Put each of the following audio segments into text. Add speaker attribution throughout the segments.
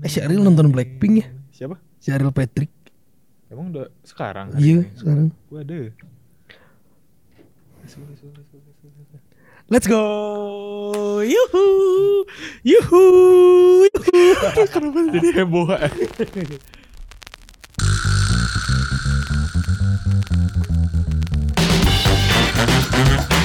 Speaker 1: Eh si Ariel nonton Blackpink ya?
Speaker 2: Siapa?
Speaker 1: Si Ariel Patrick.
Speaker 2: Emang udah sekarang?
Speaker 1: Iya sekarang.
Speaker 2: Gue ada.
Speaker 1: Let's go. Yuhu. Yuhu. Yuhu.
Speaker 2: Kenapa jadi heboh?
Speaker 1: Aduh,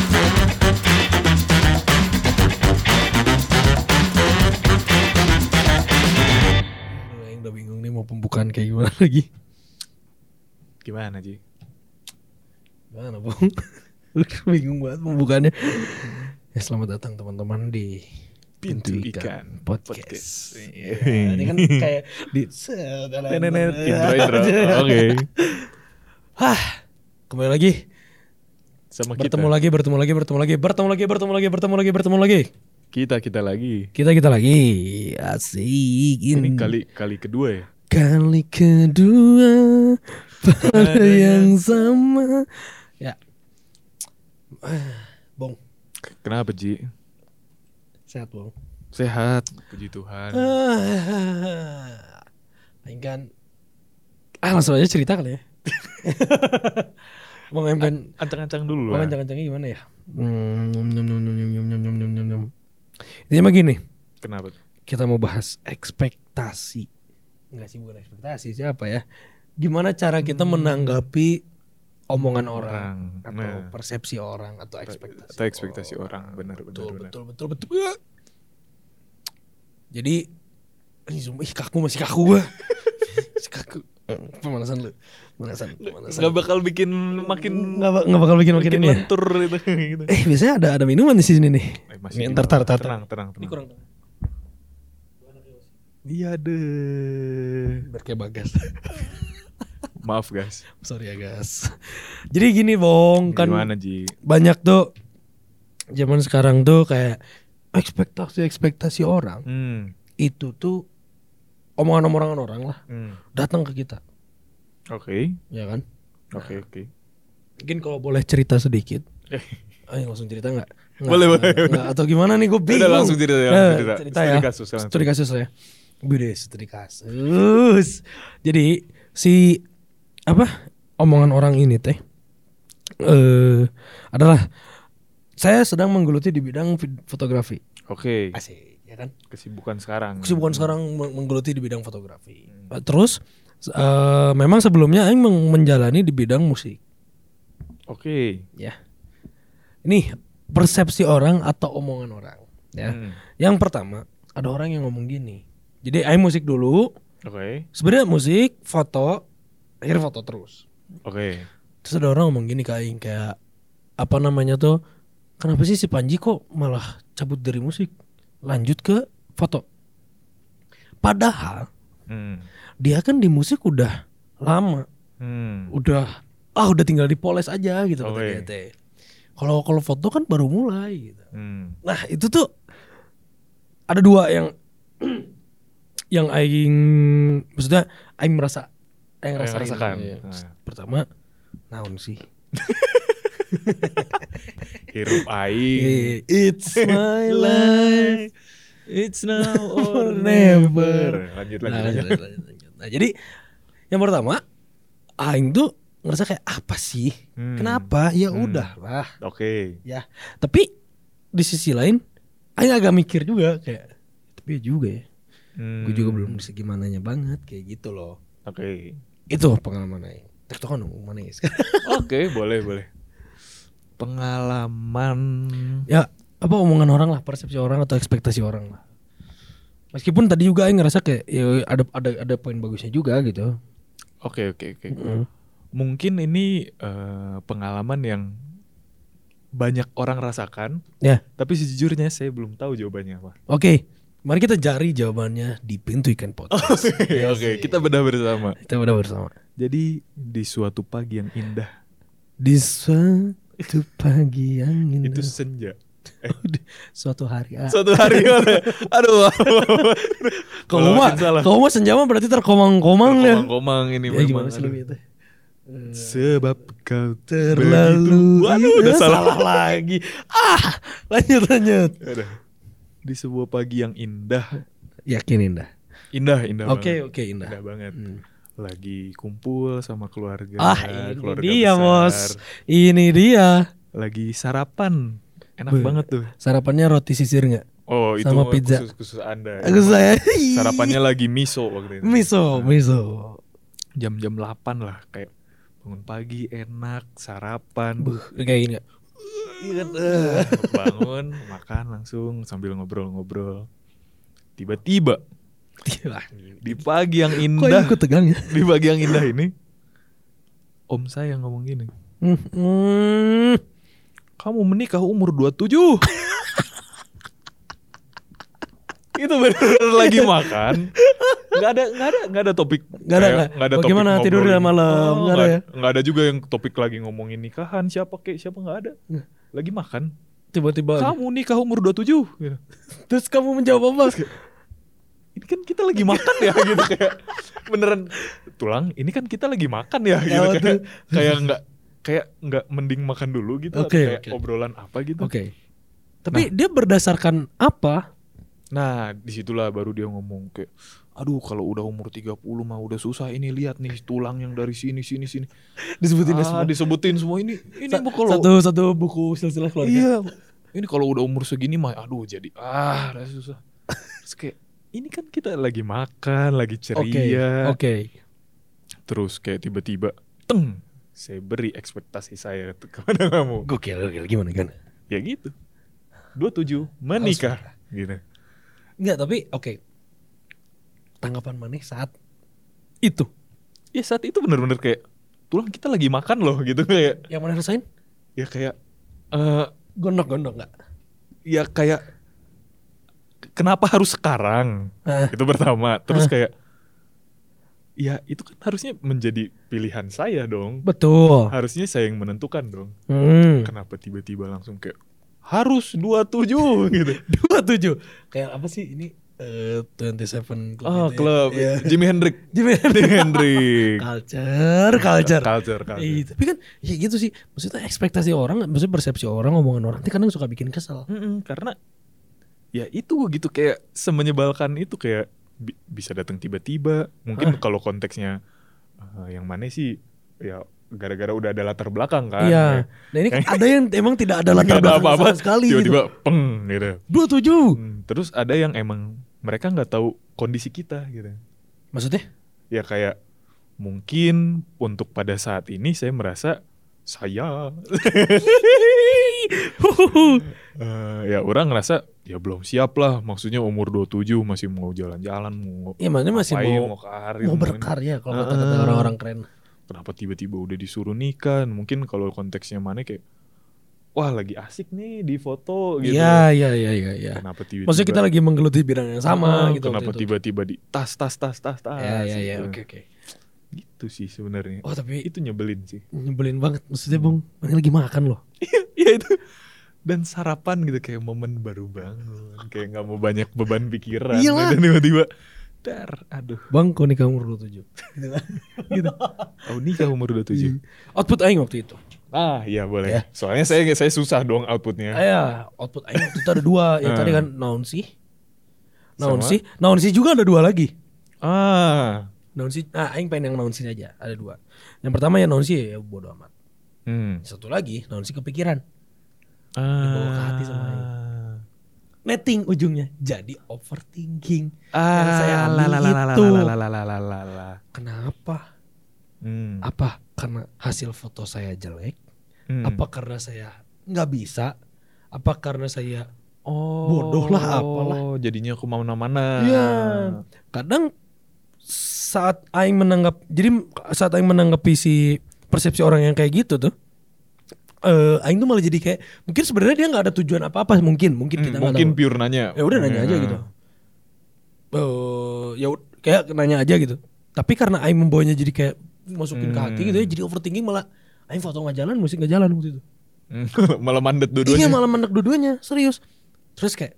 Speaker 1: mau pembukaan kayak gimana lagi.
Speaker 2: Gimana Ji?
Speaker 1: Gimana? Udah bingung banget pembukaannya. Ya selamat datang teman-teman di
Speaker 2: Pintu Ikan
Speaker 1: Podcast.
Speaker 2: Podcast.
Speaker 1: Iya, ini kan kayak di
Speaker 2: Tenenet, intro intro. Oke.
Speaker 1: Hah, kembali lagi.
Speaker 2: Sama kita.
Speaker 1: Bertemu lagi, bertemu lagi, bertemu lagi, bertemu lagi, bertemu lagi, bertemu lagi, bertemu lagi.
Speaker 2: Kita kita lagi.
Speaker 1: Kita kita lagi. Asik
Speaker 2: Ini kali kali kedua ya
Speaker 1: kali kedua pada iya, iya. yang sama. Ya. Bong.
Speaker 2: Kenapa Ji?
Speaker 1: Sehat bong.
Speaker 2: Sehat. Puji Tuhan.
Speaker 1: Aing ah langsung aja cerita kali ya. Bang Empen
Speaker 2: ancang-ancang dulu lah.
Speaker 1: Bang ancang-ancangnya gimana ya? Hmm, Intinya mah gini.
Speaker 2: Kenapa?
Speaker 1: Kita mau bahas ekspektasi. Enggak sih bukan ekspektasi Siapa ya Gimana cara kita menanggapi Omongan orang,
Speaker 2: Orang.
Speaker 1: Atau
Speaker 2: Nah.
Speaker 1: persepsi orang Atau ekspektasi
Speaker 2: Atau ekspektasi orang. Benar, benar,
Speaker 1: betul,
Speaker 2: benar.
Speaker 1: betul, betul, betul, betul. Jadi, ih, sumpah, ih kaku masih kaku gua. masih kaku. Pemanasan lu. Pemanasan, pemanasan.
Speaker 2: Gak bakal bikin makin
Speaker 1: Nggak, ba- nggak bakal bikin makin
Speaker 2: makin
Speaker 1: ini ya.
Speaker 2: lentur gitu. gitu.
Speaker 1: Eh, biasanya ada ada minuman di sini nih.
Speaker 2: Eh, masih di
Speaker 1: ntar,
Speaker 2: bawah.
Speaker 1: ntar, ntar,
Speaker 2: Tenang, tenang,
Speaker 1: Ini
Speaker 2: tenang. Iya deh.
Speaker 1: Biar kayak bagas.
Speaker 2: Maaf guys.
Speaker 1: Sorry ya, guys. Jadi gini, Bong, kan
Speaker 2: Gimana Ji?
Speaker 1: banyak tuh zaman sekarang tuh kayak ekspektasi-ekspektasi orang
Speaker 2: Hmm.
Speaker 1: itu tuh omongan-omongan orang lah
Speaker 2: hmm.
Speaker 1: datang ke kita,
Speaker 2: Oke.
Speaker 1: ya kan?
Speaker 2: Oke, oke.
Speaker 1: Mungkin kalau boleh cerita sedikit.
Speaker 2: Eh.
Speaker 1: Ayo langsung cerita nggak?
Speaker 2: Boleh, boleh.
Speaker 1: Atau gimana nih gue bingung.
Speaker 2: Udah langsung cerita ya,
Speaker 1: Eh,
Speaker 2: cerita.
Speaker 1: cerita
Speaker 2: Studi
Speaker 1: ya.
Speaker 2: kasus langsung.
Speaker 1: Studi kasus ya. Bude studi kasus. Jadi si apa omongan orang ini teh eh adalah saya sedang menggeluti di bidang fotografi.
Speaker 2: Oke.
Speaker 1: Asik, ya kan?
Speaker 2: Kesibukan sekarang.
Speaker 1: Kesibukan sekarang meng- menggeluti di bidang fotografi. Eh, Terus eh, memang sebelumnya Aing menjalani di bidang musik.
Speaker 2: Oke.
Speaker 1: ya. Ini persepsi orang atau omongan orang, ya.
Speaker 2: Hmm.
Speaker 1: Yang pertama, ada orang yang ngomong gini. Jadi aing musik dulu,
Speaker 2: Oke.
Speaker 1: sebenarnya musik, foto, akhirnya foto terus.
Speaker 2: Oke.
Speaker 1: Terus ada orang ngomong gini ke aing kayak apa namanya tuh? Kenapa sih si Panji kok malah cabut dari musik, lanjut ke foto? Padahal
Speaker 2: Hmm.
Speaker 1: dia kan di musik udah lama,
Speaker 2: Hmm.
Speaker 1: udah ah udah tinggal dipoles aja gitu kata
Speaker 2: Oke.
Speaker 1: dia teh. Kalau kalau foto kan baru mulai gitu.
Speaker 2: Hmm.
Speaker 1: Nah itu tuh ada dua yang yang aing maksudnya aing merasa aing rasain.
Speaker 2: rasakan.
Speaker 1: Iya.
Speaker 2: Nah.
Speaker 1: Pertama naon sih?
Speaker 2: Hirup aing.
Speaker 1: It's my life.
Speaker 2: It's now
Speaker 1: or never.
Speaker 2: Lanjut
Speaker 1: Nah,
Speaker 2: lanjut.
Speaker 1: lanjut, lanjut, lanjut. Nah, jadi yang pertama aing tuh ngerasa kayak apa sih?
Speaker 2: Hmm.
Speaker 1: Kenapa? Ya
Speaker 2: Hmm.
Speaker 1: udahlah.
Speaker 2: Oke.
Speaker 1: Ya. Tapi di sisi lain aing agak mikir juga kayak tapi ya juga ya.
Speaker 2: Hmm.
Speaker 1: Gue juga belum di segi mananya banget kayak gitu loh.
Speaker 2: Oke.
Speaker 1: Itu pengalaman aing. Tektokan dong mana ya.
Speaker 2: Oke, boleh boleh. Pengalaman.
Speaker 1: ya apa omongan orang lah, persepsi orang atau ekspektasi orang lah. Meskipun tadi juga aing ngerasa kayak ya ada ada ada poin bagusnya juga gitu.
Speaker 2: Oke oke oke.
Speaker 1: Mm.
Speaker 2: Mungkin ini eh, pengalaman yang banyak orang rasakan,
Speaker 1: Ya.
Speaker 2: tapi sejujurnya saya belum tahu jawabannya apa.
Speaker 1: Oke. Mari kita cari jawabannya di pintu ikan podcast.
Speaker 2: Oke, oke, kita bedah bersama.
Speaker 1: kita udah bersama.
Speaker 2: Jadi di suatu pagi yang indah,
Speaker 1: Di suatu pagi yang indah.
Speaker 2: itu senja.
Speaker 1: suatu hari. Ah.
Speaker 2: Suatu hari, aduh,
Speaker 1: Kamu mah,
Speaker 2: salah.
Speaker 1: kamu mah senja mah berarti terkomang-komang ya.
Speaker 2: Komang-komang ini
Speaker 1: Ya
Speaker 2: memang.
Speaker 1: gimana sih
Speaker 2: aduh.
Speaker 1: lebih itu?
Speaker 2: Sebab kau
Speaker 1: Terlalu
Speaker 2: Waduh, udah
Speaker 1: Eh,
Speaker 2: salah.
Speaker 1: lagi. Ah, lanjut lanjut.
Speaker 2: Aduh. Di sebuah pagi yang indah,
Speaker 1: Yakin indah.
Speaker 2: Indah, indah
Speaker 1: Oke
Speaker 2: banget.
Speaker 1: oke indah.
Speaker 2: Indah banget.
Speaker 1: Hmm.
Speaker 2: Lagi kumpul sama keluarga.
Speaker 1: Ah ini
Speaker 2: keluarga
Speaker 1: dia
Speaker 2: besar.
Speaker 1: bos, ini dia.
Speaker 2: Lagi sarapan. Enak
Speaker 1: Beuh.
Speaker 2: banget tuh.
Speaker 1: Sarapannya roti sisir nggak?
Speaker 2: Oh, itu
Speaker 1: Sama pizza.
Speaker 2: khusus khusus Anda.
Speaker 1: Aku saya.
Speaker 2: Sarapannya lagi miso waktu itu.
Speaker 1: miso miso.
Speaker 2: Jam-jam 8 lah kayak bangun pagi enak, sarapan.
Speaker 1: Buh, kayak gini nggak? Iya kan? eh.
Speaker 2: bangun, makan langsung sambil ngobrol-ngobrol. Tiba-tiba di pagi yang
Speaker 1: Kok
Speaker 2: indah,
Speaker 1: ikut tegang ya?
Speaker 2: di pagi yang indah ini, om saya ngomong gini,
Speaker 1: hmm.
Speaker 2: kamu menikah umur 27. itu benar lagi makan. Nggak ada nggak ada nggak ada topik.
Speaker 1: Nggak ada,
Speaker 2: kayak
Speaker 1: nggak?
Speaker 2: ada
Speaker 1: Bagaimana
Speaker 2: topik
Speaker 1: tidur
Speaker 2: ngobrolin.
Speaker 1: malam?
Speaker 2: Oh,
Speaker 1: Nggak ada ya?
Speaker 2: nggak ada juga yang topik lagi ngomongin nikahan siapa kek siapa nggak ada. Lagi makan.
Speaker 1: Tiba-tiba.
Speaker 2: Kamu nikah umur 27 gitu.
Speaker 1: Terus kamu menjawab apa?
Speaker 2: Ini kan kita lagi makan ya gitu kayak beneran tulang. Ini kan kita lagi makan ya gitu
Speaker 1: Ya,
Speaker 2: kayak
Speaker 1: betul.
Speaker 2: kayak nggak kayak nggak mending makan dulu gitu
Speaker 1: Oke,
Speaker 2: kayak
Speaker 1: oke.
Speaker 2: obrolan apa gitu.
Speaker 1: Oke. Tapi dia berdasarkan apa?
Speaker 2: Nah, di situlah baru dia ngomong kayak, aduh kalau udah umur 30 mah udah susah ini lihat nih tulang yang dari sini sini sini.
Speaker 1: Disebutin
Speaker 2: ah,
Speaker 1: semua.
Speaker 2: disebutin semua ini. Ini
Speaker 1: Sa-
Speaker 2: kalau
Speaker 1: satu satu buku silsilah keluarga.
Speaker 2: iya, ini kalau udah umur segini mah aduh jadi ah udah susah. Terus kayak ini kan kita lagi makan, lagi
Speaker 1: Oke.
Speaker 2: ceria.
Speaker 1: Oke.
Speaker 2: Terus kayak tiba-tiba teng saya beri ekspektasi saya kepada kamu.
Speaker 1: Gokil, gokil gimana kan?
Speaker 2: Ya gitu. 27 menikah gitu.
Speaker 1: Enggak, tapi oke. Tanggapan maneh saat itu.
Speaker 2: Ya saat itu bener-bener kayak tulang kita lagi makan loh gitu kayak
Speaker 1: Yang mana rasain?
Speaker 2: ya kayak eh
Speaker 1: Gondok-gondok enggak?
Speaker 2: ya kayak kenapa harus sekarang
Speaker 1: Ah.
Speaker 2: itu pertama terus kayak ya itu kan harusnya menjadi pilihan saya dong
Speaker 1: Betul.
Speaker 2: harusnya saya yang menentukan dong
Speaker 1: Hmm.
Speaker 2: kenapa tiba-tiba langsung kayak harus 27 gitu
Speaker 1: Dua tujuh. Kayak apa sih ini? Eh, 27 Club.
Speaker 2: oh
Speaker 1: itu ya.
Speaker 2: Jimi Hendrix
Speaker 1: Jimi
Speaker 2: Hendrix
Speaker 1: Culture, culture.
Speaker 2: culture culture
Speaker 1: Iya, tapi kan ya gitu sih. Maksudnya ekspektasi orang, maksudnya persepsi orang, omongan orang, itu kadang suka bikin kesel.
Speaker 2: Mm-mm, karena ya itu gitu kayak semenyebalkan itu kayak bi- bisa datang tiba-tiba. Mungkin kalau konteksnya eh, yang mana sih ya gara-gara udah ada latar belakang kan.
Speaker 1: Iya. Nah ini ada yang emang tidak ada latar
Speaker 2: ada
Speaker 1: belakang
Speaker 2: apa-apa
Speaker 1: sama sekali
Speaker 2: tiba-tiba
Speaker 1: gitu.
Speaker 2: peng gitu.
Speaker 1: Dua tujuh.
Speaker 2: Hmm, terus ada yang emang mereka nggak tahu kondisi kita gitu.
Speaker 1: Maksudnya?
Speaker 2: Ya kayak mungkin untuk pada saat ini saya merasa saya Eh, ya orang ngerasa ya belum siap lah maksudnya umur 27 masih mau jalan-jalan mau
Speaker 1: Iya maksudnya masih mau
Speaker 2: karir
Speaker 1: mau
Speaker 2: ini.
Speaker 1: berkarya kalau
Speaker 2: Heeh.
Speaker 1: kata-kata orang-orang keren.
Speaker 2: Kenapa tiba-tiba udah disuruh nikah mungkin kalau konteksnya mana kayak wah lagi asik nih di foto gitu
Speaker 1: Iya iya iya iya. iya.
Speaker 2: kenapa tiba-tiba
Speaker 1: Maksudnya kita lagi menggeluti bidang yang sama
Speaker 2: Heeh,
Speaker 1: gitu.
Speaker 2: kenapa tiba-tiba di tas tas tas tas tas
Speaker 1: Iya iya iya.
Speaker 2: gitu.
Speaker 1: Oke oke.
Speaker 2: gitu sih sebenarnya
Speaker 1: Oh tapi
Speaker 2: itu nyebelin sih
Speaker 1: nyebelin banget. Maksudnya bang, mana lagi makan loh.
Speaker 2: Iya itu dan sarapan gitu kayak momen baru bangun kayak nggak mau banyak beban pikiran
Speaker 1: Iyalah.
Speaker 2: dan tiba-tiba dar aduh
Speaker 1: Bang, kau nikah umur 27 gitu.
Speaker 2: oh nikah umur 27
Speaker 1: Output aing waktu itu.
Speaker 2: ah iya boleh
Speaker 1: Ya.
Speaker 2: soalnya saya saya susah dong outputnya
Speaker 1: Aya, output aing waktu itu ada dua. Yang
Speaker 2: Ah.
Speaker 1: tadi kan naon sih? Naon
Speaker 2: Sama?
Speaker 1: sih? Naon sih juga ada dua lagi.
Speaker 2: ah
Speaker 1: Naon sih? Nah, aing pengen yang naon sih aja. Ada dua. Yang pertama yang naon sih ya bodo amat.
Speaker 2: hmm.
Speaker 1: Satu lagi naon sih kepikiran.
Speaker 2: ah
Speaker 1: Dibawa ke hati sama aing. Netting ujungnya jadi overthinking.
Speaker 2: ah
Speaker 1: Yang saya itu. Kenapa?
Speaker 2: Hmm.
Speaker 1: Apa karena hasil foto saya jelek?
Speaker 2: Hmm.
Speaker 1: Apa karena saya nggak bisa? Apa karena saya
Speaker 2: oh
Speaker 1: bodoh lah, apalah.
Speaker 2: jadinya ke mana-mana
Speaker 1: Iya. Kadang saat aing menanggap jadi saat aing menanggapi si persepsi orang yang kayak gitu tuh eh aing tuh malah jadi kayak mungkin sebenarnya dia nggak ada tujuan apa-apa mungkin mungkin
Speaker 2: Hmm,
Speaker 1: kita nggak
Speaker 2: mungkin
Speaker 1: tahu.
Speaker 2: pure nanya.
Speaker 1: Ya udah nanya aja
Speaker 2: Hmm.
Speaker 1: gitu eh ya kayak nanya aja gitu. Tapi karena aing membawanya jadi kayak masukin ke hati
Speaker 2: Hmm.
Speaker 1: gitu ya jadi overthinking malah aing foto nggak jalan musik nggak jalan waktu itu.
Speaker 2: Hmm, malah mandet dua-duanya.
Speaker 1: Iya malah mendek dua-duanya serius. Terus kayak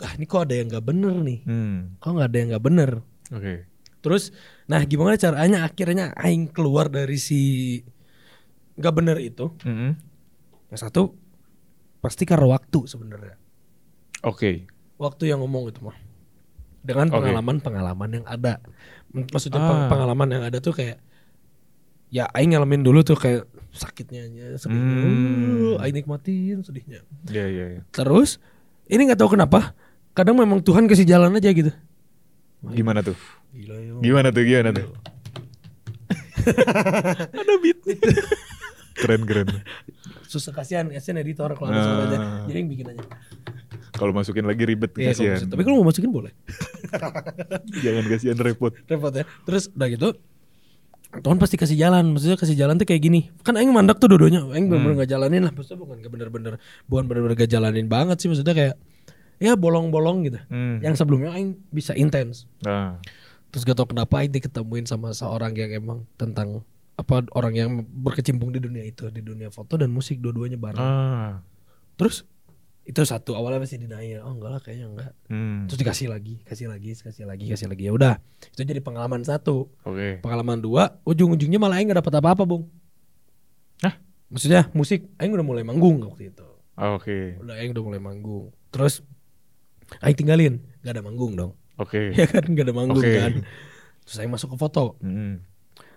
Speaker 1: ah ini kok ada yang nggak bener nih?
Speaker 2: Hmm.
Speaker 1: kok nggak ada yang nggak bener?
Speaker 2: Oke.
Speaker 1: Terus, nah gimana caranya akhirnya Aing keluar dari si nggak bener itu?
Speaker 2: Mm-mm.
Speaker 1: Yang satu pasti karena waktu sebenarnya.
Speaker 2: oke
Speaker 1: Waktu yang ngomong itu mah. dengan pengalaman-pengalaman yang ada. Maksudnya
Speaker 2: Ah.
Speaker 1: peng- pengalaman yang ada tuh kayak ya aing ngalamin dulu tuh kayak sakitnya aja, sedihnya.
Speaker 2: Hmm.
Speaker 1: Uh, aing nikmatin sedihnya.
Speaker 2: Iya iya iya.
Speaker 1: Terus ini nggak tahu kenapa kadang memang Tuhan kasih jalan aja gitu.
Speaker 2: Gimana tuh?
Speaker 1: Gila ya.
Speaker 2: Gimana tuh? Gimana tuh? Ada beat. keren keren.
Speaker 1: Susah kasihan, kasihan editor kalau ada
Speaker 2: Ah.
Speaker 1: suaranya. Jadi yang bikin aja.
Speaker 2: Kalau masukin lagi ribet
Speaker 1: Iya,
Speaker 2: kasihan.
Speaker 1: masuk- Tapi kalau mau masukin boleh.
Speaker 2: Jangan kasihan repot.
Speaker 1: repot ya terus udah gitu Tuhan pasti kasih jalan maksudnya kasih jalan tuh kayak gini kan Aing mandak tuh dodonya Aing bener-bener gak jalanin lah maksudnya bukan bener-bener bukan bener-bener gak jalanin banget sih maksudnya kayak ya bolong-bolong gitu
Speaker 2: Hmm.
Speaker 1: yang sebelumnya Aing bisa intens
Speaker 2: Nah.
Speaker 1: terus gak tau kenapa Aing diketemuin sama seorang yang emang tentang apa orang yang berkecimpung di dunia itu di dunia foto dan musik dua-duanya bareng
Speaker 2: Ah.
Speaker 1: terus itu satu awalnya masih denial oh enggak lah kayaknya enggak
Speaker 2: Hmm.
Speaker 1: terus dikasih lagi kasih lagi kasih lagi kasih lagi ya udah itu jadi pengalaman satu
Speaker 2: Oke.
Speaker 1: pengalaman dua ujung-ujungnya malah Aing gak dapat apa-apa bung
Speaker 2: Hah?
Speaker 1: maksudnya musik Aing udah mulai manggung waktu itu
Speaker 2: Ah, Oke.
Speaker 1: udah Aing udah mulai manggung terus Aing tinggalin gak ada manggung dong
Speaker 2: Oke.
Speaker 1: ya kan gak ada manggung
Speaker 2: Oke.
Speaker 1: kan terus Aing masuk ke foto
Speaker 2: Hmm.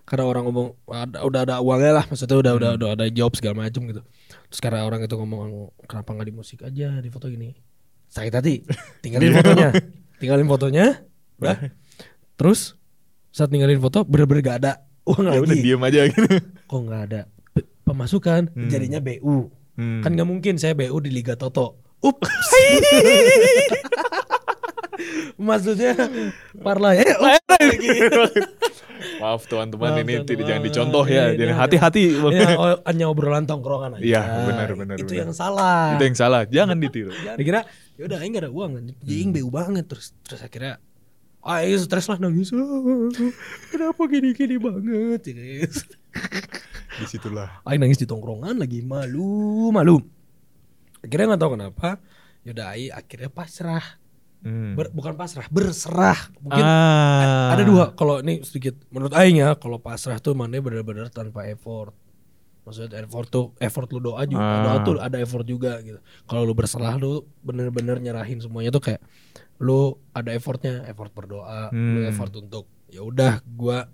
Speaker 1: Karena orang ngomong ada, udah ada uangnya lah maksudnya udah
Speaker 2: Hmm.
Speaker 1: udah udah ada job segala macam gitu. Terus karena orang itu ngomong kenapa nggak di musik aja di foto gini? Sakit hati. Tinggalin fotonya. Tinggalin fotonya udah. Terus saat tinggalin foto bener-bener gak ada uang
Speaker 2: Ya udah
Speaker 1: lagi.
Speaker 2: diem aja gitu.
Speaker 1: kok nggak ada pe- pemasukan?
Speaker 2: Hmm.
Speaker 1: jadinya BU
Speaker 2: Hmm.
Speaker 1: kan nggak mungkin saya BU di Liga Toto. Ups. Maksudnya parla ya. Lagi
Speaker 2: Maaf teman-teman ini
Speaker 1: teman-teman.
Speaker 2: tidak jangan dicontoh ya.
Speaker 1: Ini-
Speaker 2: Jadi
Speaker 1: ini
Speaker 2: hati-hati.
Speaker 1: ya, oh, hanya obrolan tongkrongan aja
Speaker 2: Iya, benar, benar,
Speaker 1: itu
Speaker 2: benar.
Speaker 1: yang salah
Speaker 2: Itu yang salah. Jangan ditiru.
Speaker 1: dikira ya udah aing gak ada uang aing BU banget terus terus akhirnya ah aing stres lah nangis "Ah, kenapa gini-gini banget. Di
Speaker 2: situlah.
Speaker 1: Aing nangis di tongkrongan lagi malu malu akhirnya nggak tahu kenapa yaudah aing akhirnya pasrah
Speaker 2: Hmm.
Speaker 1: Ber- bukan pasrah berserah mungkin
Speaker 2: ah.
Speaker 1: ada dua kalau ini sedikit menurut aing ya kalau pasrah tuh mana benar-benar tanpa effort maksudnya effort tuh effort lu doa juga
Speaker 2: Ah.
Speaker 1: doa tuh ada effort juga gitu kalau lu berserah lu bener-bener nyerahin semuanya tuh kayak lu ada effortnya effort berdoa lu
Speaker 2: Hmm.
Speaker 1: effort untuk ya udah gua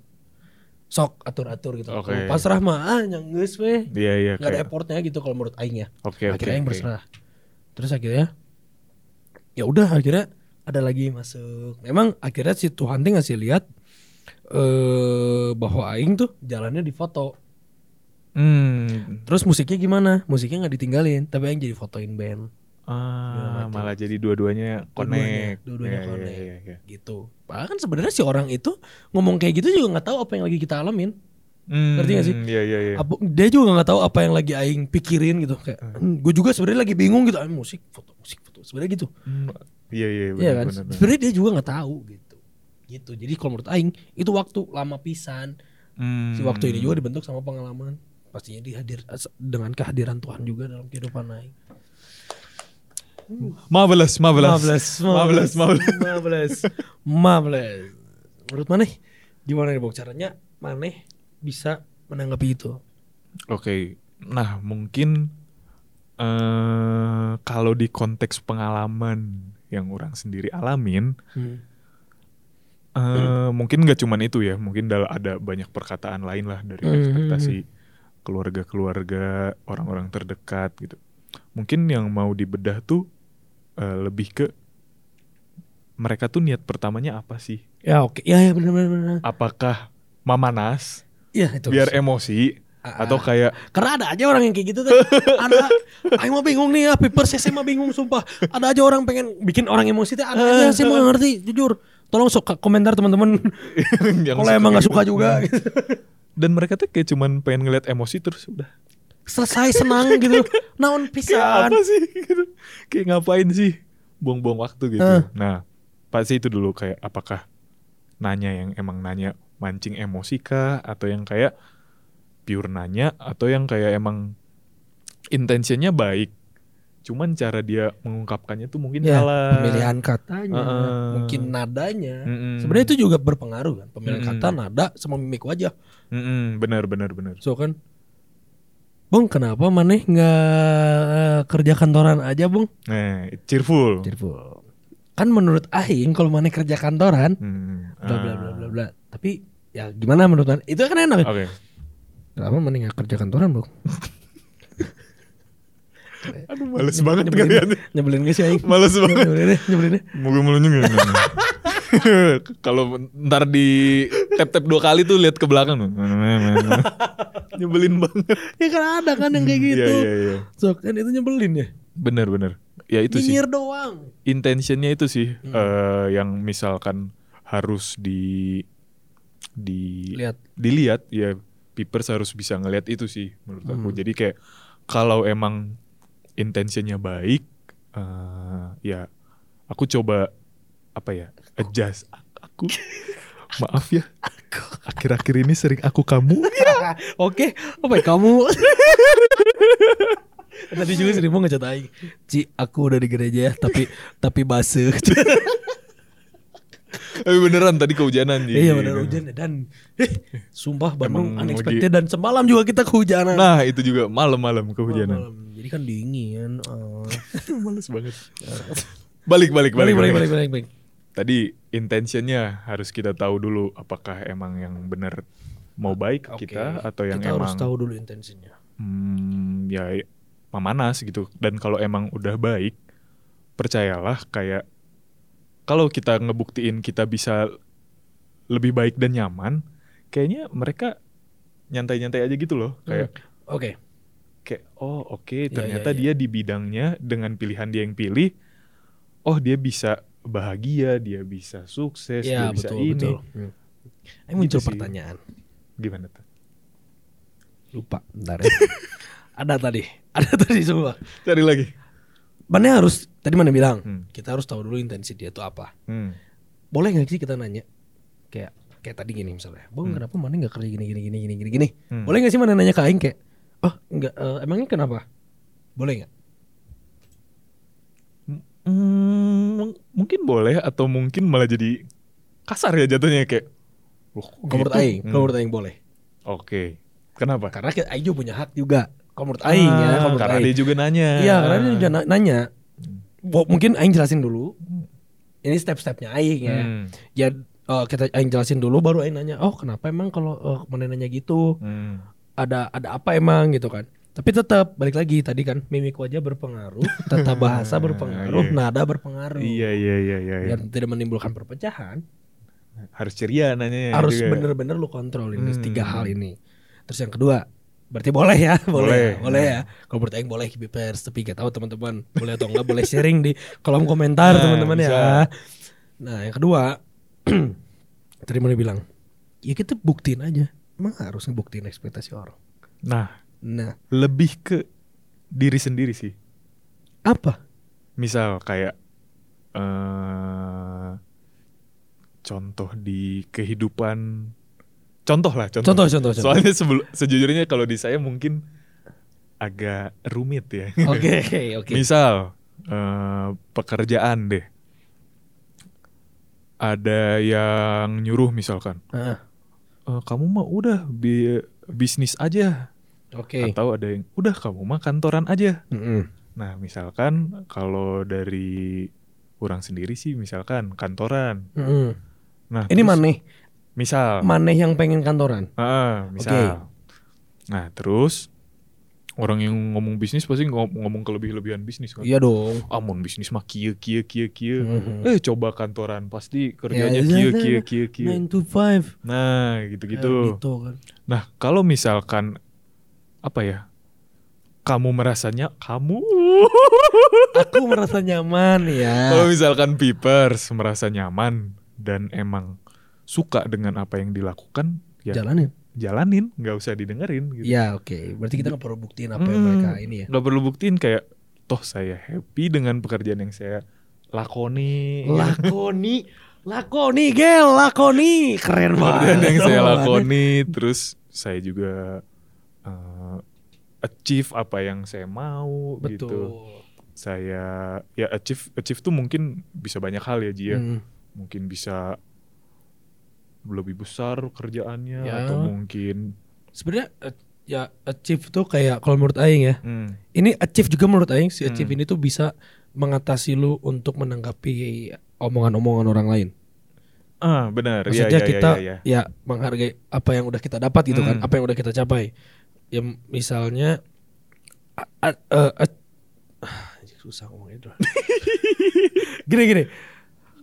Speaker 1: sok atur-atur gitu. Kalau pasrah mah ah weh
Speaker 2: Iya iya.
Speaker 1: nggak ada
Speaker 2: kayak-
Speaker 1: effortnya gitu kalau menurut aing ya
Speaker 2: Oke oke.
Speaker 1: akhirnya aing
Speaker 2: oke.
Speaker 1: berserah terus akhirnya ya udah akhirnya ada lagi masuk memang akhirnya si Tuhan tuh ngasih lihat eh bahwa aing tuh jalannya di foto
Speaker 2: Hmm.
Speaker 1: terus musiknya gimana musiknya nggak ditinggalin tapi aing jadi fotoin band
Speaker 2: Ah, malah jadi dua-duanya connect.
Speaker 1: dua-duanya
Speaker 2: Iya, iya,
Speaker 1: connect.
Speaker 2: iya, iya.
Speaker 1: gitu bahkan sebenarnya si orang itu ngomong kayak gitu juga nggak tahu apa yang lagi kita alamin
Speaker 2: Hmm,
Speaker 1: Ngerti gak sih?
Speaker 2: Iya iya iya.
Speaker 1: Apa- dia juga nggak tahu apa yang lagi aing pikirin gitu kayak gue juga sebenarnya lagi bingung gitu ah, musik foto musik foto sebenarnya gitu
Speaker 2: Hmm, Iya iya
Speaker 1: Iya
Speaker 2: benar
Speaker 1: kan?
Speaker 2: benar. benar.
Speaker 1: Sebenarnya dia juga nggak tahu gitu. Gitu. Jadi kalau menurut aing itu waktu lama pisan.
Speaker 2: Hmm.
Speaker 1: Si waktu ini juga dibentuk sama pengalaman. Pastinya dihadir dengan kehadiran Tuhan juga dalam kehidupan aing.
Speaker 2: Marvelous, marvelous.
Speaker 1: Marvelous,
Speaker 2: marvelous, marvelous.
Speaker 1: marvelous, marvelous. Menurut Maneh gimana nih Bang caranya Maneh bisa menanggapi itu?
Speaker 2: Oke, nah mungkin eh kalau di konteks pengalaman yang orang sendiri alamin,
Speaker 1: Hmm.
Speaker 2: eh mungkin nggak cuman itu ya, mungkin ada banyak perkataan lain lah dari
Speaker 1: Hmm.
Speaker 2: ekspektasi keluarga-keluarga, orang-orang terdekat gitu. Mungkin yang mau dibedah tuh eh, lebih ke mereka tuh niat pertamanya apa sih?
Speaker 1: Ya oke, ya ya benar benar benar.
Speaker 2: Apakah mamanas
Speaker 1: Ya itu.
Speaker 2: biar emosi Atau kayak
Speaker 1: Karena ada aja orang yang kayak gitu tuh. ada. Aing mah bingung nih ya, Piper saya mah bingung sumpah. Ada aja orang pengen bikin orang emosi tuh. Ada aja saya mau ngerti, jujur. Tolong sok komentar teman-teman. Kalau emang nggak
Speaker 2: kayak
Speaker 1: suka
Speaker 2: gitu.
Speaker 1: juga. gitu.
Speaker 2: Dan mereka tuh kayak cuman pengen ngeliat emosi terus udah.
Speaker 1: Selesai senang gitu. Naon
Speaker 2: Kayak
Speaker 1: pisan.
Speaker 2: apa sih? Gitu. Kayak ngapain sih? Buang-buang waktu gitu. Nah, pasti itu dulu kayak apakah nanya yang emang nanya mancing emosi kah atau yang kayak pure nanya atau yang kayak emang intensinya baik. Cuman cara dia mengungkapkannya tuh mungkin
Speaker 1: Ya,
Speaker 2: salah.
Speaker 1: pemilihan katanya,
Speaker 2: Heeh.
Speaker 1: mungkin nadanya.
Speaker 2: Mm-mm.
Speaker 1: Sebenarnya itu juga berpengaruh kan, pemilihan
Speaker 2: Mm-mm.
Speaker 1: kata, nada, sama mimik wajah.
Speaker 2: Benar benar benar.
Speaker 1: So kan, Bung kenapa maneh nggak kerja kantoran aja, Bung?
Speaker 2: Nah, cheerful.
Speaker 1: Cheerful. kan menurut aing kalau mana kerja kantoran bla bla bla
Speaker 2: ah.
Speaker 1: bla bla. Tapi ya gimana menurut mana? Itu kan enak.
Speaker 2: Oke.
Speaker 1: Kenapa mana nggak kerja kantoran, Bro?
Speaker 2: Aduh males banget
Speaker 1: nyebelin,
Speaker 2: kalian.
Speaker 1: nyebelin gak sih aing?
Speaker 2: Males banget.
Speaker 1: nyebelin deh, nyebelin deh.
Speaker 2: Moga melunjung ya. Kalau ntar di tap tap dua kali tuh lihat ke belakang tuh. Nyebelin banget.
Speaker 1: Ya kan ada kan yang kayak
Speaker 2: Hmm,
Speaker 1: gitu.
Speaker 2: Iya iya iya.
Speaker 1: Sok kan itu nyebelin ya.
Speaker 2: Bener bener. Ya itu sih.
Speaker 1: Nyinyir doang.
Speaker 2: Intentionnya itu sih
Speaker 1: Hmm.
Speaker 2: eh, yang misalkan harus di di
Speaker 1: Lihat.
Speaker 2: dilihat ya Pipers harus bisa ngelihat itu sih menurut aku.
Speaker 1: Hmm.
Speaker 2: Jadi kayak kalau emang intentionnya baik eh, ya aku coba apa ya adjust aku maaf ya akhir-akhir ini sering aku kamu
Speaker 1: Oke, apa ya kamu? Tadi juga sering mau ngecat aing. Ci, aku udah di gereja ya, tapi tapi basuh.
Speaker 2: Tapi beneran tadi kehujanan Ji.
Speaker 1: iya benar hujan ya, dan eh, sumpah Bandung
Speaker 2: Emang
Speaker 1: unexpected dan semalam juga kita kehujanan.
Speaker 2: nah itu juga malam-malam kehujanan
Speaker 1: Malam. Jadi kan dingin. Oh.
Speaker 2: males banget balik balik
Speaker 1: balik,
Speaker 2: balik
Speaker 1: balik, balik, balik, balik.
Speaker 2: tadi intentionnya harus kita tahu dulu apakah emang yang benar mau baik
Speaker 1: Oke,
Speaker 2: kita atau yang
Speaker 1: kita
Speaker 2: emang
Speaker 1: harus tahu dulu intensinya.
Speaker 2: hmm, ya memanas gitu dan kalau emang udah baik percayalah kayak kalau kita ngebuktiin kita bisa lebih baik dan nyaman kayaknya mereka nyantai-nyantai aja gitu loh kayak
Speaker 1: Oke.
Speaker 2: kayak oh oke
Speaker 1: Iya,
Speaker 2: ternyata
Speaker 1: iya,
Speaker 2: dia di bidangnya dengan pilihan dia yang pilih oh dia bisa bahagia dia bisa sukses
Speaker 1: Iya
Speaker 2: dia bisa
Speaker 1: betul
Speaker 2: ini
Speaker 1: betul. Hmm. Ini muncul
Speaker 2: Gitu sih.
Speaker 1: pertanyaan.
Speaker 2: gimana tuh
Speaker 1: Lupa, bentar ya. ada tadi, ada tadi semua.
Speaker 2: cari lagi
Speaker 1: Mana harus tadi mana bilang
Speaker 2: Hmm.
Speaker 1: kita harus tahu dulu intensi dia itu apa.
Speaker 2: hmm.
Speaker 1: Boleh nggak sih kita nanya kayak kayak tadi gini misalnya, bang
Speaker 2: Hmm.
Speaker 1: kenapa mana nggak kerja gini gini gini gini gini gini?
Speaker 2: Hmm.
Speaker 1: Boleh nggak sih mana nanya ke Aing kayak, oh nggak eh, emangnya kenapa? Boleh nggak?
Speaker 2: Hmm, mungkin boleh atau mungkin malah jadi kasar ya jatuhnya kayak Loh,
Speaker 1: menurut
Speaker 2: gitu?
Speaker 1: Aing,
Speaker 2: Hmm.
Speaker 1: menurut Aing boleh.
Speaker 2: Oke. Kenapa?
Speaker 1: Karena Aing juga punya hak juga. Kalau menurut Aing ya,
Speaker 2: Ah,
Speaker 1: kalau menurut
Speaker 2: karena
Speaker 1: Aing.
Speaker 2: dia juga nanya.
Speaker 1: Iya, karena dia juga na- nanya. Bo- Mungkin Aing jelasin dulu. Ini step-stepnya Aing ya.
Speaker 2: Hmm.
Speaker 1: Ya eh, kita Aing jelasin dulu baru Aing nanya, "Oh, kenapa emang kalau eh, mana nanya gitu?
Speaker 2: Hmm.
Speaker 1: Ada ada apa emang?" gitu kan. Tapi tetap balik lagi tadi kan mimik wajah berpengaruh, tata bahasa berpengaruh,
Speaker 2: Iya.
Speaker 1: nada berpengaruh.
Speaker 2: Iya iya iya iya. iya.
Speaker 1: Dan tidak menimbulkan perpecahan,
Speaker 2: Harus ceria nanya
Speaker 1: harus bener-bener lu kontrol ini
Speaker 2: Hmm.
Speaker 1: tiga hal ini. Terus yang kedua, berarti boleh ya, boleh,
Speaker 2: Boleh.
Speaker 1: ya, boleh ya. Kalau menurut Aing boleh pers, tapi gak tahu teman-teman boleh atau enggak boleh sharing di kolom komentar
Speaker 2: Nah,
Speaker 1: teman-teman ya. Nah yang kedua, tadi mana bilang, ya kita buktiin aja. Emang harus ngebuktiin ekspektasi orang.
Speaker 2: Nah,
Speaker 1: Nah
Speaker 2: lebih ke diri sendiri sih.
Speaker 1: apa?
Speaker 2: Misal kayak eh contoh di kehidupan contoh lah contoh.
Speaker 1: Contoh, contoh, contoh.
Speaker 2: Soalnya sebelum sejujurnya kalau di saya mungkin agak rumit ya.
Speaker 1: Oke oke.
Speaker 2: Misal eh, pekerjaan deh. Ada yang nyuruh misalkan,
Speaker 1: Heeh,
Speaker 2: "Eh, kamu mah udah bi- bisnis aja,
Speaker 1: Oke.
Speaker 2: atau ada yang udah kamu mah kantoran aja.
Speaker 1: Mm-mm.
Speaker 2: Nah misalkan kalau dari orang sendiri sih misalkan kantoran.
Speaker 1: Mm-mm.
Speaker 2: Nah
Speaker 1: Ini maneh,
Speaker 2: Misal,
Speaker 1: maneh yang pengen kantoran.
Speaker 2: Ah, misal. Nah terus orang yang ngomong bisnis pasti ngom- ngomong kelebih-lebihan bisnis kan.
Speaker 1: Iya dong.
Speaker 2: Amun bisnis mah kia kia kia kia.
Speaker 1: Mhm.
Speaker 2: Eh coba kantoran pasti kerjanya
Speaker 1: Ya,
Speaker 2: kia
Speaker 1: ya,
Speaker 2: kia
Speaker 1: ya.
Speaker 2: kia kia.
Speaker 1: Nine to five.
Speaker 2: Nah
Speaker 1: Ya,
Speaker 2: gitu-gitu.
Speaker 1: gitu kan.
Speaker 2: Nah kalau misalkan apa ya? Kamu merasanya kamu.
Speaker 1: Aku merasa nyaman ya.
Speaker 2: Kalau misalkan Pipers merasa nyaman dan emang suka dengan apa yang dilakukan, ya
Speaker 1: Jalanin.
Speaker 2: jalanin, nggak usah didengerin. Gitu.
Speaker 1: Ya oke. Berarti kita nggak perlu buktiin apa yang
Speaker 2: Hmm,
Speaker 1: mereka ini ya.
Speaker 2: nggak perlu buktiin kayak toh saya happy dengan pekerjaan yang saya lakoni.
Speaker 1: Lakoni, lakoni, gel, lakoni, keren banget.
Speaker 2: yang saya lakoni, terus saya juga eh, achieve apa yang saya mau
Speaker 1: Betul.
Speaker 2: gitu. Saya ya achieve achieve tuh mungkin bisa banyak hal ya Ji ya.
Speaker 1: Hmm.
Speaker 2: Mungkin bisa lebih besar kerjaannya
Speaker 1: Ya.
Speaker 2: atau mungkin
Speaker 1: Sebenarnya eh, ya achieve tuh kayak kalau menurut Aing ya.
Speaker 2: hmm,
Speaker 1: Ini achieve juga menurut Aing si achieve
Speaker 2: Hmm.
Speaker 1: ini tuh bisa mengatasi lu untuk menanggapi omongan-omongan orang lain.
Speaker 2: Ah, benar.
Speaker 1: Maksudnya
Speaker 2: iya,
Speaker 1: kita
Speaker 2: iya, iya.
Speaker 1: ya menghargai apa yang udah kita dapat gitu kan,
Speaker 2: Hmm.
Speaker 1: apa yang udah kita capai. Ya misalnya a- a- eh, ah, susah ngomongnya. Dul. gini gini.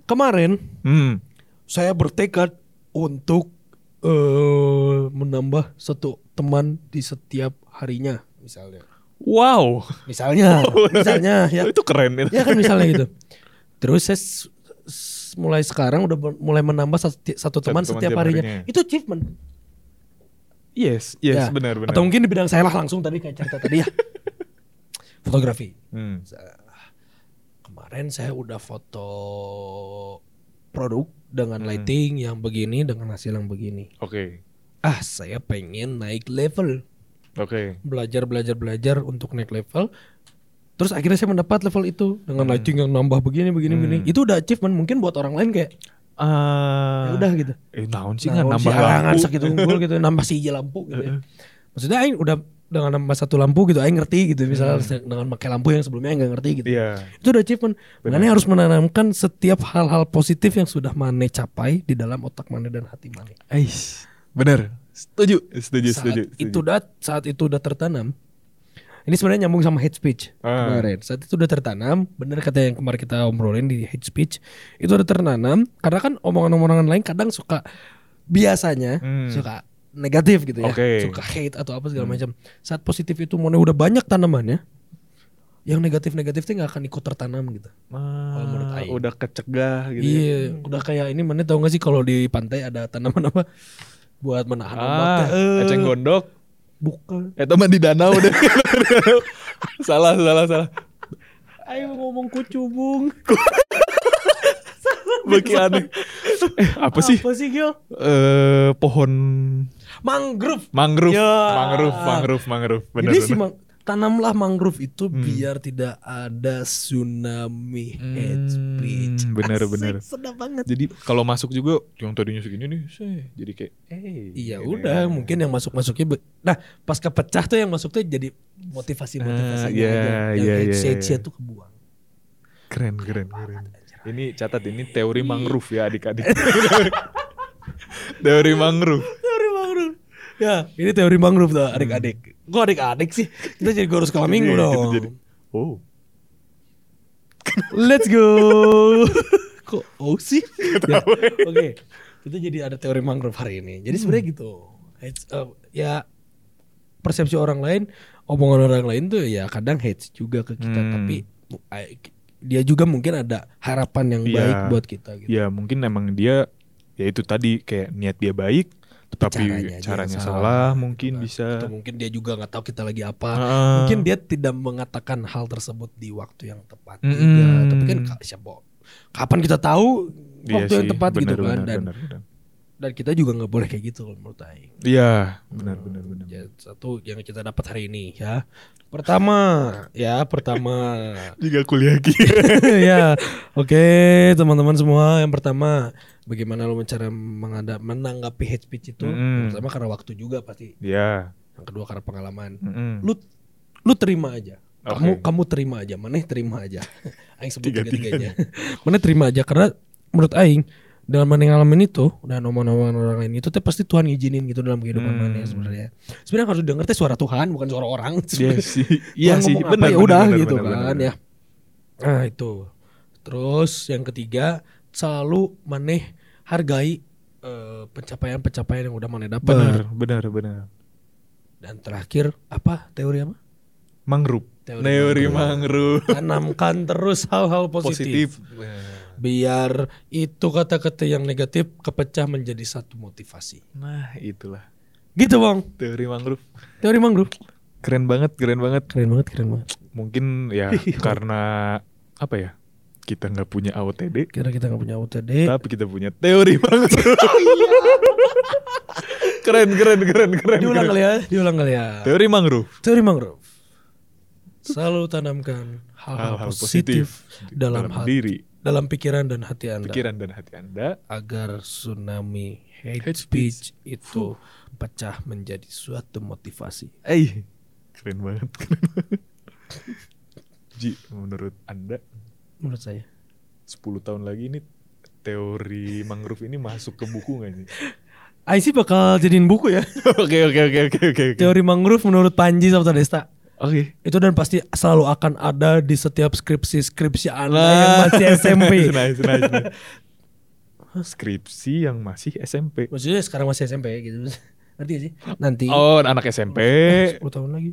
Speaker 1: Kemarin
Speaker 2: Hmm.
Speaker 1: saya bertekad untuk eh menambah satu teman di setiap harinya misalnya.
Speaker 2: Wow.
Speaker 1: Misalnya, misalnya ya
Speaker 2: Itu keren itu.
Speaker 1: ya kan misalnya gitu. Terus saya mulai sekarang udah mulai menambah satu, satu teman
Speaker 2: teman
Speaker 1: setiap
Speaker 2: tiap
Speaker 1: harinya.
Speaker 2: harinya.
Speaker 1: Itu achievement.
Speaker 2: Yes, yes,
Speaker 1: Ya.
Speaker 2: benar benar.
Speaker 1: Atau mungkin di bidang saya lah langsung tadi kayak cerita tadi ya. Fotografi.
Speaker 2: Hmm.
Speaker 1: Kemarin saya udah foto produk dengan
Speaker 2: Hmm.
Speaker 1: lighting yang begini dengan hasil yang begini.
Speaker 2: Oke.
Speaker 1: Ah, saya pengen naik level.
Speaker 2: Oke.
Speaker 1: Belajar belajar belajar untuk naik level. Terus akhirnya saya mendapat level itu dengan
Speaker 2: Hmm.
Speaker 1: lighting yang nambah begini begini
Speaker 2: Hmm.
Speaker 1: begini. Itu udah achievement mungkin buat orang lain kayak
Speaker 2: Ah.
Speaker 1: ya udah gitu.
Speaker 2: Eh, naon sih
Speaker 1: Nah,
Speaker 2: nambah
Speaker 1: si halangan
Speaker 2: lampu?
Speaker 1: unggul gitu, nambah si lampu gitu. ya. Maksudnya aing udah dengan nambah satu lampu gitu aing ngerti gitu misalnya dengan pakai lampu yang sebelumnya aing nggak ngerti gitu.
Speaker 2: Hmm. Iya.
Speaker 1: Itu udah achievement. Mana harus menanamkan setiap hal-hal positif yang sudah Mane capai di dalam otak Mane dan hati Mane.
Speaker 2: Ais. Bener. Setuju. Setuju.
Speaker 1: Saat
Speaker 2: setuju.
Speaker 1: itu udah saat itu udah tertanam. Ini sebenarnya nyambung sama hate speech
Speaker 2: Ah.
Speaker 1: kemarin. Saat itu udah tertanam, bener kata yang kemarin kita obrolin di hate speech, itu udah tertanam karena kan omongan-omongan lain kadang suka biasanya
Speaker 2: Hmm.
Speaker 1: suka negatif gitu ya,
Speaker 2: Oke.
Speaker 1: suka hate atau apa segala macam. Saat positif itu mau udah banyak tanamannya, yang negatif-negatif tuh nggak akan ikut tertanam gitu.
Speaker 2: Ah,
Speaker 1: menurut Aing.
Speaker 2: udah kecegah gitu. ya.
Speaker 1: Iya, udah kayak ini mana tau gak sih kalau di pantai ada tanaman apa buat menahan ombak
Speaker 2: Ah,
Speaker 1: teh. Eh,
Speaker 2: eceng gondok.
Speaker 1: Bukan.
Speaker 2: Eh teman di danau deh. salah, salah, salah.
Speaker 1: Ayo ngomong kucubung.
Speaker 2: Bagi aneh. Eh, apa sih?
Speaker 1: Apa sih Gil?
Speaker 2: Eh, pohon
Speaker 1: Mangrove.
Speaker 2: mangrove,
Speaker 1: Ya.
Speaker 2: mangrove, mangrove, mangrove. Benar,
Speaker 1: Jadi si
Speaker 2: benar.
Speaker 1: mang- tanamlah mangrove itu
Speaker 2: Hmm.
Speaker 1: biar tidak ada tsunami
Speaker 2: Hmm,
Speaker 1: hate speech.
Speaker 2: bener,
Speaker 1: Asik,
Speaker 2: bener.
Speaker 1: Sedap banget.
Speaker 2: Jadi kalau masuk juga yang tadinya segini nih, seh, jadi kayak eh
Speaker 1: Iya udah mungkin yang masuk masuknya nah pas kepecah tuh yang masuk tuh jadi motivasi motivasi
Speaker 2: Ah, iya,
Speaker 1: aja yang
Speaker 2: iya,
Speaker 1: hate
Speaker 2: iya,
Speaker 1: speech
Speaker 2: iya.
Speaker 1: tuh kebuang
Speaker 2: keren, keren, keren. Ini catat ini teori mangrove ya adik-adik. teori mangrove.
Speaker 1: teori mangrove ya ini teori mangrove tuh adik-adik kok adik-adik sih kita jadi gurus kala minggu dong
Speaker 2: gitu jadi. Oh,
Speaker 1: Let's go. Kok oh sih? Ya, Oke. Kita jadi ada teori mangrove hari ini. Jadi sebenarnya gitu. Hates, uh, ya persepsi orang lain, omongan orang lain tuh ya kadang hates juga ke kita,
Speaker 2: Hmm.
Speaker 1: tapi dia juga mungkin ada harapan yang
Speaker 2: Iya.
Speaker 1: baik buat kita gitu.
Speaker 2: ya mungkin emang dia ya itu tadi kayak niat dia baik, tapi caranya,
Speaker 1: yang
Speaker 2: salah, mungkin
Speaker 1: gitu kan.
Speaker 2: bisa.
Speaker 1: Atau mungkin dia juga nggak tahu kita lagi apa.
Speaker 2: Ah.
Speaker 1: Mungkin dia tidak mengatakan hal tersebut di waktu yang tepat
Speaker 2: Mm-mm.
Speaker 1: juga. Tapi kan ka- siapa kapan kita tahu
Speaker 2: Iya
Speaker 1: waktu yang
Speaker 2: sih,
Speaker 1: tepat gitu
Speaker 2: benar,
Speaker 1: kan
Speaker 2: benar,
Speaker 1: dan
Speaker 2: benar, benar.
Speaker 1: Dan kita juga nggak boleh kayak gitu kalau menurut Aing.
Speaker 2: Iya, benar, benar, benar.
Speaker 1: Ya, satu yang kita dapat hari ini ya. Pertama, ya pertama.
Speaker 2: Juga kuliah lagi.
Speaker 1: ya, oke teman-teman semua. Yang pertama, bagaimana lo cara menghadap menanggapi hate speech itu?
Speaker 2: Mm.
Speaker 1: Pertama karena waktu juga pasti.
Speaker 2: Iya.
Speaker 1: Yang kedua karena pengalaman.
Speaker 2: Mm-mm.
Speaker 1: Lu lu terima aja. Kamu
Speaker 2: Oke.
Speaker 1: kamu terima aja. Maneh terima aja. Aing sebut
Speaker 2: Tiga-tiganya.
Speaker 1: tiga-tiganya. Maneh terima aja karena menurut aing dengan maneh ngalamin itu dan omongan-omongan orang lain itu teh pasti Tuhan ngizinin gitu dalam kehidupan
Speaker 2: Hmm.
Speaker 1: maneh sebenarnya. Sebenarnya harus denger teh suara Tuhan bukan suara orang.
Speaker 2: Iya sih. Iya sih, benar
Speaker 1: ya udah gitu
Speaker 2: benar,
Speaker 1: kan
Speaker 2: benar.
Speaker 1: ya. Nah, itu. Terus yang ketiga, selalu maneh hargai eh, pencapaian-pencapaian yang udah maneh dapat.
Speaker 2: Benar, benar, benar.
Speaker 1: Dan terakhir apa teori apa?
Speaker 2: Mangrove.
Speaker 1: Teori
Speaker 2: Teori mangrove.
Speaker 1: Tanamkan terus hal-hal positif.
Speaker 2: Positif.
Speaker 1: Biar itu kata-kata yang negatif kepecah menjadi satu motivasi.
Speaker 2: Nah, itulah
Speaker 1: Gitu bang.
Speaker 2: teori mangrove.
Speaker 1: Teori mangrove.
Speaker 2: Keren banget, keren banget.
Speaker 1: Keren banget, keren banget.
Speaker 2: Mungkin ya karena apa ya? Kita nggak punya AOTD,
Speaker 1: Kira kita nggak punya OTD.
Speaker 2: tapi kita punya teori mangrove. keren, keren, keren, keren.
Speaker 1: Diulang
Speaker 2: keren.
Speaker 1: kali ya, diulang kali ya.
Speaker 2: Teori mangrove.
Speaker 1: Teori mangrove. Selalu tanamkan hal-hal
Speaker 2: Hal-hal
Speaker 1: positif,
Speaker 2: positif
Speaker 1: dalam,
Speaker 2: dalam
Speaker 1: hati,
Speaker 2: diri,
Speaker 1: dalam pikiran dan hati Anda
Speaker 2: pikiran dan hati Anda.
Speaker 1: agar tsunami hate,
Speaker 2: Hate
Speaker 1: speech itu pecah menjadi suatu motivasi.
Speaker 2: Eh, keren banget, keren banget. Ji, menurut Anda
Speaker 1: Menurut saya.
Speaker 2: 10 tahun lagi ini teori mangrove ini masuk ke buku gak sih?
Speaker 1: Sih bakal jadiin buku ya.
Speaker 2: Oke oke oke oke oke. oke.
Speaker 1: Teori mangrove menurut Panji Sabta Desta.
Speaker 2: Oke.
Speaker 1: Itu dan pasti selalu akan ada di setiap skripsi-skripsi Anda
Speaker 2: Nah.
Speaker 1: yang masih SMP.
Speaker 2: nice, nice, nice. Skripsi yang masih SMP.
Speaker 1: Maksudnya sekarang masih SMP gitu. Gak sih? Nanti
Speaker 2: Oh, anak SMP.
Speaker 1: 10 tahun lagi.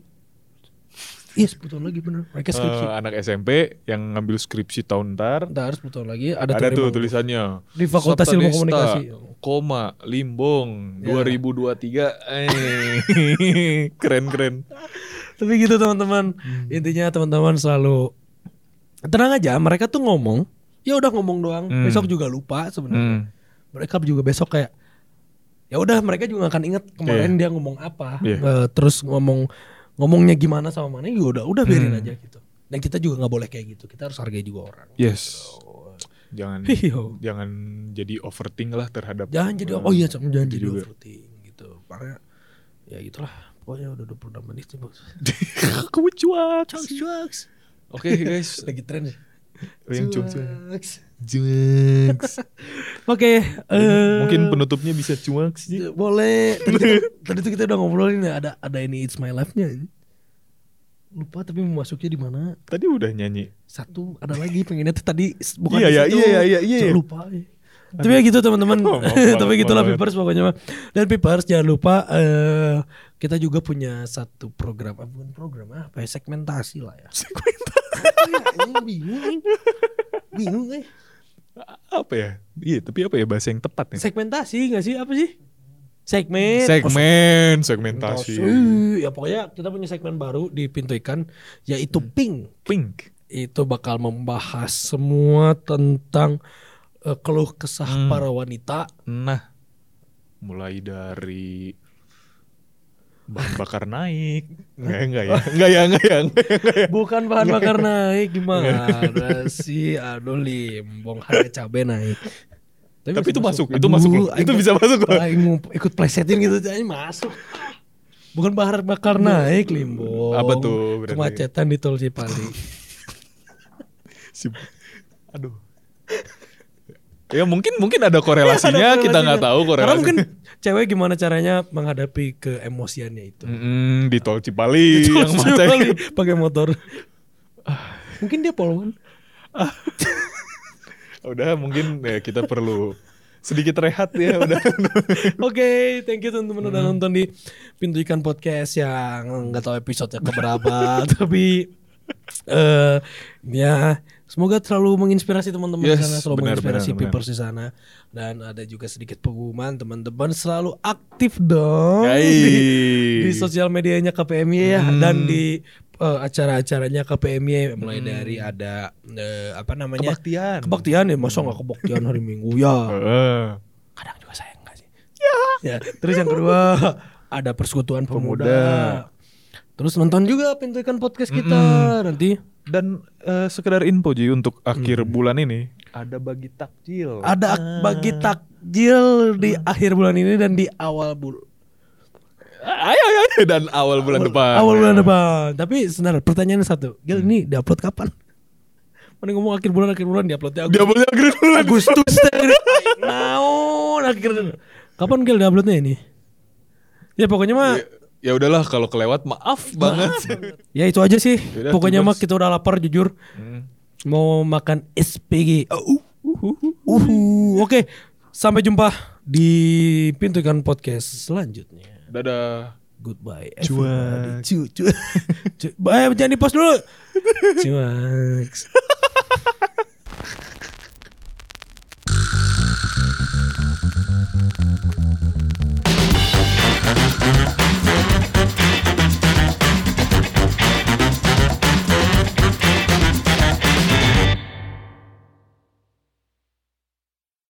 Speaker 1: Iya 10 tahun lagi bener. Mereka skripsi.
Speaker 2: eh, anak SMP yang ngambil skripsi tahun ntar.
Speaker 1: Ntar 10 tahun lagi ada,
Speaker 2: Ada, tuh tulisannya.
Speaker 1: Di Fakultas Ilmu Komunikasi.
Speaker 2: Koma, Limbong,
Speaker 1: Ya.
Speaker 2: 2023. Eh. keren keren.
Speaker 1: Tapi gitu teman-teman.
Speaker 2: Hmm.
Speaker 1: Intinya teman-teman selalu tenang aja. Mereka tuh ngomong, ya udah ngomong doang.
Speaker 2: Hmm.
Speaker 1: Besok juga lupa sebenarnya.
Speaker 2: Hmm.
Speaker 1: Mereka juga besok kayak ya udah mereka juga akan inget kemarin dia ngomong apa.
Speaker 2: Iya.
Speaker 1: Eh, terus ngomong ngomongnya gimana sama mana ya udah udah biarin
Speaker 2: Hmm.
Speaker 1: aja gitu. Dan kita juga nggak boleh kayak gitu. Kita harus hargai juga orang.
Speaker 2: Yes. Jangan
Speaker 1: Hiyo.
Speaker 2: jangan jadi overthink lah terhadap
Speaker 1: Jangan jadi oh iya jangan jangan
Speaker 2: Itu
Speaker 1: jadi
Speaker 2: juga.
Speaker 1: overthink gitu. Makanya ya gitulah. Pokoknya udah 26 menit sih bos.
Speaker 2: Kamu cuak.
Speaker 1: Cuaks, cuaks.
Speaker 2: Oke guys.
Speaker 1: Lagi tren ya.
Speaker 2: Oh, yang cuak.
Speaker 1: Cuaks.
Speaker 2: Cuaks.
Speaker 1: Oke, eh,
Speaker 2: Mungkin penutupnya bisa cuak sih.
Speaker 1: boleh. Tadi, kita- tadi tuh kita udah ngobrolin ya ada ada ini It's My Life-nya. Lupa tapi mau masuknya di mana?
Speaker 2: Tadi udah nyanyi.
Speaker 1: Satu ada lagi pengennya tuh tadi bukan
Speaker 2: Iya,
Speaker 1: di
Speaker 2: iya,
Speaker 1: situ.
Speaker 2: iya, iya, iya.
Speaker 1: Cuma lupa. ya. Tapi ya gitu teman-teman.
Speaker 2: Oh,
Speaker 1: tapi gitulah. Pipers pokoknya mah. Dan Pipers jangan lupa eh kita juga punya satu program, ah, bukan program apa ya segmentasi lah ya. Segmentasi. bingung. Bingung eh.
Speaker 2: Apa ya? Iya, tapi apa ya bahasa yang tepat ya?
Speaker 1: Segmentasi gak sih? Apa sih? Segmen.
Speaker 2: Segmen, segmentasi.
Speaker 1: Segmentasi. Ya pokoknya kita punya segmen baru di Pintu Ikan yaitu
Speaker 2: Hmm.
Speaker 1: Pink.
Speaker 2: Pink.
Speaker 1: Itu bakal membahas semua tentang eh, keluh kesah
Speaker 2: Hmm.
Speaker 1: para wanita.
Speaker 2: Nah, mulai dari bahan bakar naik. Enggak, enggak ya. Enggak ya, enggak ya. Enggak ya, enggak ya.
Speaker 1: Bukan bahan bakar naik gimana sih? Aduh limbong harga cabai naik.
Speaker 2: Tapi
Speaker 1: masih
Speaker 2: itu masuk, itu masuk loh.
Speaker 1: aing
Speaker 2: Itu bisa masuk loh.
Speaker 1: ikut plesetin gitu aja masuk. Bukan bahan bakar naik limbong.
Speaker 2: Apa tuh berarti?
Speaker 1: Kemacetan di tol Cipali.
Speaker 2: Si- Aduh. Ya mungkin mungkin ada korelasinya,
Speaker 1: Ada
Speaker 2: kita nggak
Speaker 1: korelasinya.
Speaker 2: tahu korelasi.
Speaker 1: Karena mungkin cewek gimana caranya menghadapi keemosiannya itu.
Speaker 2: Mm, di tol Cipali yang
Speaker 1: Cipali
Speaker 2: macet.
Speaker 1: pakai motor. mungkin dia polwan.
Speaker 2: Udah mungkin ya kita perlu sedikit rehat ya udah.
Speaker 1: Oke, thank you teman-teman
Speaker 2: Hmm.
Speaker 1: udah nonton di Pintu Ikan Podcast yang nggak tahu episode keberapa, tapi eh ya semoga selalu menginspirasi teman-teman di
Speaker 2: Yes,
Speaker 1: sana, selalu menginspirasi papers di sana dan ada juga sedikit pengumuman teman-teman selalu aktif dong
Speaker 2: Yai.
Speaker 1: di, di sosial medianya KPMI ya
Speaker 2: Hmm.
Speaker 1: dan di eh, acara-acaranya KPMI mulai dari ada eh, apa namanya
Speaker 2: Kebaktian.
Speaker 1: kebaktian ya masa nggak kebaktian hari Minggu ya kadang juga saya enggak sih. Ya. Terus yang kedua ada persekutuan pemuda.
Speaker 2: Pemuda.
Speaker 1: Terus nonton juga pintu ikan podcast kita nanti.
Speaker 2: Dan eh, sekedar info Ji untuk akhir bulan ini ada bagi takjil.
Speaker 1: Ada ak- bagi takjil di akhir bulan ini dan di awal bulan
Speaker 2: Ayo, ayo, ayo. dan awal bulan depan.
Speaker 1: awal bulan depan. Tapi sebentar pertanyaannya satu. Gil ini diupload kapan? Mana ngomong akhir bulan akhir bulan diuploadnya Agustus.
Speaker 2: boleh akhir bulan.
Speaker 1: Agustus. Naon akhir Kapan Gil diuploadnya ini? Ya pokoknya mah
Speaker 2: ya udahlah kalau kelewat maaf banget.
Speaker 1: Ya itu aja sih.
Speaker 2: Yaudah,
Speaker 1: Pokoknya mah kita udah lapar jujur.
Speaker 2: Hmm.
Speaker 1: Mau makan SPG. Uh, uh, uh, Oke, okay. sampai jumpa di pintu ikan podcast selanjutnya.
Speaker 2: Dadah.
Speaker 1: Goodbye. Cua. Cu, cu. cu. Bye, jangan di post dulu. Cua.